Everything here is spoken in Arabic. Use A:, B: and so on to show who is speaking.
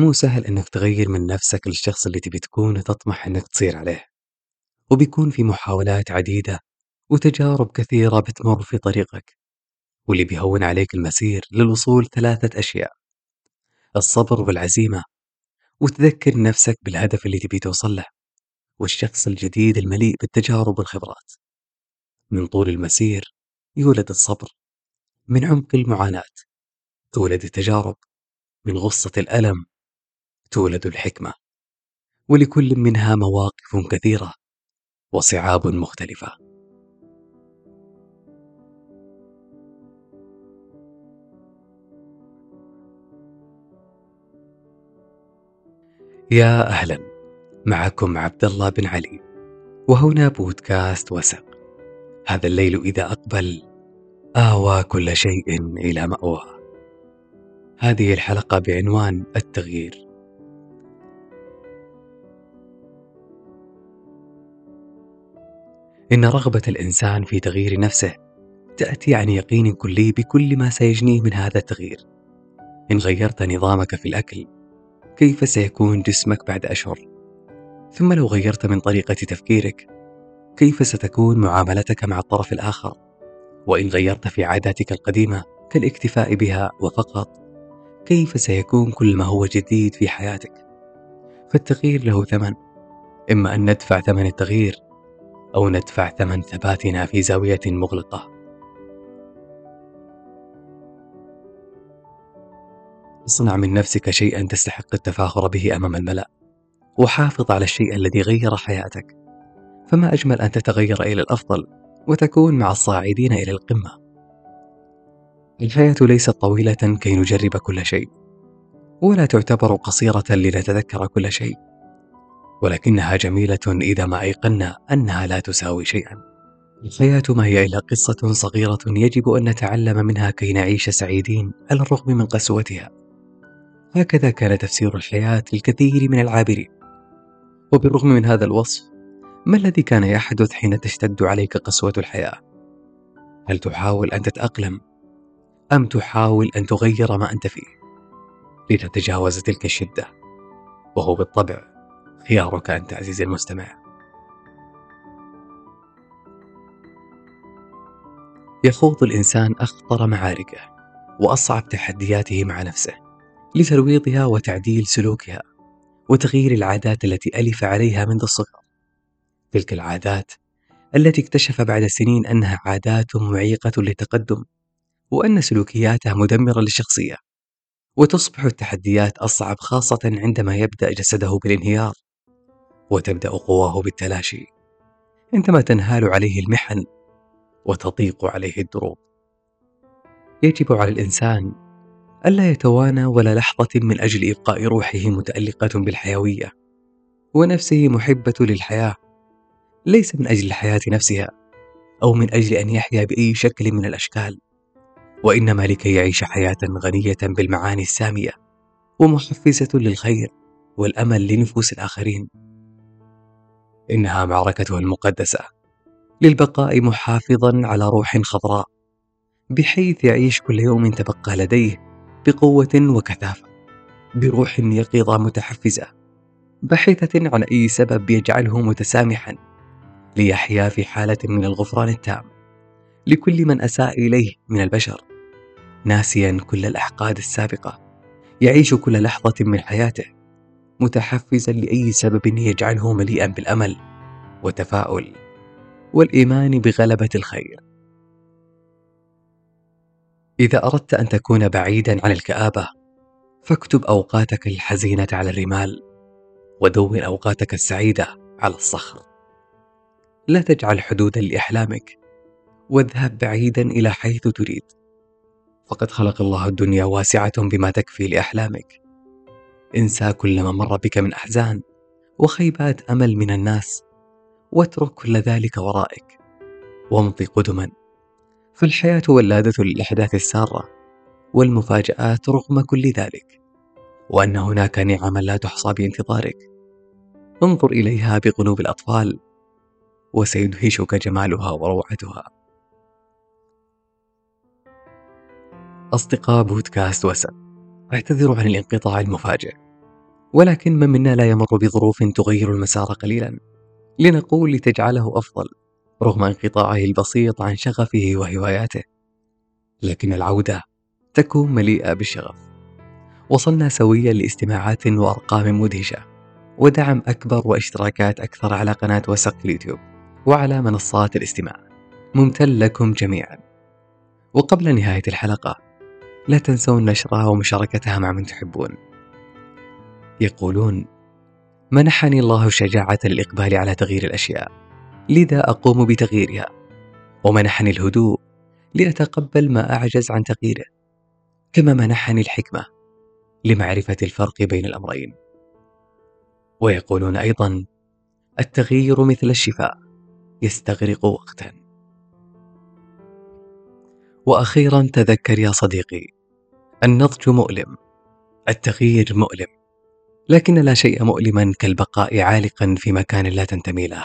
A: مو سهل إنك تغير من نفسك للشخص اللي تبي تكون وتطمح إنك تصير عليه. وبيكون في محاولات عديدة وتجارب كثيرة بتمر في طريقك واللي بيهون عليك المسير للوصول ثلاثة أشياء الصبر والعزيمة وتذكر نفسك بالهدف اللي تبي توصل له والشخص الجديد المليء بالتجارب والخبرات. من طول المسير يولد الصبر من عمق المعاناة تولد التجارب من غصة الألم تولد الحكمة. ولكل منها مواقف كثيرة وصعاب مختلفة. يا أهلا معكم عبد الله بن علي وهنا بودكاست وسق. هذا الليل إذا أقبل آوى كل شيء إلى مأواه هذه الحلقة بعنوان التغيير. إن رغبة الإنسان في تغيير نفسه تأتي عن يقين كلي بكل ما سيجنيه من هذا التغيير. إن غيرت نظامك في الأكل كيف سيكون جسمك بعد أشهر؟ ثم لو غيرت من طريقة تفكيرك كيف ستكون معاملتك مع الطرف الآخر؟ وإن غيرت في عاداتك القديمة كالاكتفاء بها وفقط كيف سيكون كل ما هو جديد في حياتك؟ فالتغيير له ثمن إما أن ندفع ثمن التغيير أو ندفع ثمن ثباتنا في زاوية مغلقة. اصنع من نفسك شيئا تستحق التفاخر به أمام الملأ وحافظ على الشيء الذي غير حياتك. فما أجمل أن تتغير إلى الأفضل وتكون مع الصاعدين إلى القمة. الحياة ليست طويلة كي نجرب كل شيء ولا تعتبر قصيرة لنتذكر كل شيء. ولكنها جميلة إذا ما أيقنا أنها لا تساوي شيئا. الحياة ما هي إلا قصة صغيرة يجب أن نتعلم منها كي نعيش سعيدين على الرغم من قسوتها. هكذا كان تفسير الحياة للكثير من العابرين. وبالرغم من هذا الوصف ما الذي كان يحدث حين تشتد عليك قسوة الحياة؟ هل تحاول أن تتأقلم؟ أم تحاول أن تغير ما أنت فيه؟ لتتجاوز تلك الشدة وهو بالطبع خيارك أنت عزيزي المستمع. يخوض الإنسان أخطر معاركه وأصعب تحدياته مع نفسه لترويضها وتعديل سلوكها وتغيير العادات التي ألف عليها منذ الصغر. تلك العادات التي اكتشف بعد سنين أنها عادات معيقة للتقدم وأن سلوكياتها مدمرة للشخصية وتصبح التحديات أصعب خاصة عندما يبدأ جسده بالانهيار. وتبدأ قواه بالتلاشي. عندما تنهال عليه المحن وتضيق عليه الدروب. يجب على الإنسان ألا يتوانى ولا لحظة من أجل إبقاء روحه متألقة بالحيوية. ونفسه محبة للحياة ليس من أجل الحياة نفسها أو من أجل أن يحيا بأي شكل من الأشكال. وإنما لكي يعيش حياة غنية بالمعاني السامية ومحفزة للخير والأمل لنفوس الآخرين. إنها معركته المقدسة. للبقاء محافظا على روح خضراء بحيث يعيش كل يوم تبقى لديه بقوة وكثافة بروح يقظة متحفزة بحيثة عن أي سبب يجعله متسامحا ليحيا في حالة من الغفران التام لكل من أساء إليه من البشر ناسيا كل الأحقاد السابقة يعيش كل لحظة من حياته. متحفزا لأي سبب يجعله مليئا بالأمل وتفاؤل والإيمان بغلبة الخير. إذا أردت أن تكون بعيدا عن الكآبة فاكتب أوقاتك الحزينة على الرمال ودون أوقاتك السعيدة على الصخر. لا تجعل حدودا لأحلامك واذهب بعيدا إلى حيث تريد. فقد خلق الله الدنيا واسعة بما تكفي لأحلامك. انسى كل ما مر بك من أحزان وخيبات أمل من الناس واترك كل ذلك ورائك. وامضي قدما. فالحياة ولادة للأحداث السارة والمفاجآت رغم كل ذلك. وأن هناك نعما لا تحصى بانتظارك. انظر إليها بقلوب الأطفال وسيدهشك جمالها وروعتها. أصدقاء بودكاست وسم أعتذر عن الانقطاع المفاجئ. ولكن من منا لا يمر بظروف تغير المسار قليلا. لنقول لتجعله أفضل رغم انقطاعه البسيط عن شغفه وهواياته. لكن العودة تكون مليئة بالشغف. وصلنا سويا لاستماعات وأرقام مدهشة. ودعم أكبر واشتراكات أكثر على قناة وسق اليوتيوب. وعلى منصات الاستماع. ممتن لكم جميعا. وقبل نهاية الحلقة لا تنسون نشرها ومشاركتها مع من تحبون. يقولون منحني الله شجاعة الإقبال على تغيير الأشياء لذا أقوم بتغييرها. ومنحني الهدوء لأتقبل ما أعجز عن تغييره. كما منحني الحكمة لمعرفة الفرق بين الأمرين. ويقولون أيضا التغيير مثل الشفاء يستغرق وقتا. وأخيرا تذكر يا صديقي النضج مؤلم التغيير مؤلم لكن لا شيء مؤلما كالبقاء عالقا في مكان لا تنتمي له.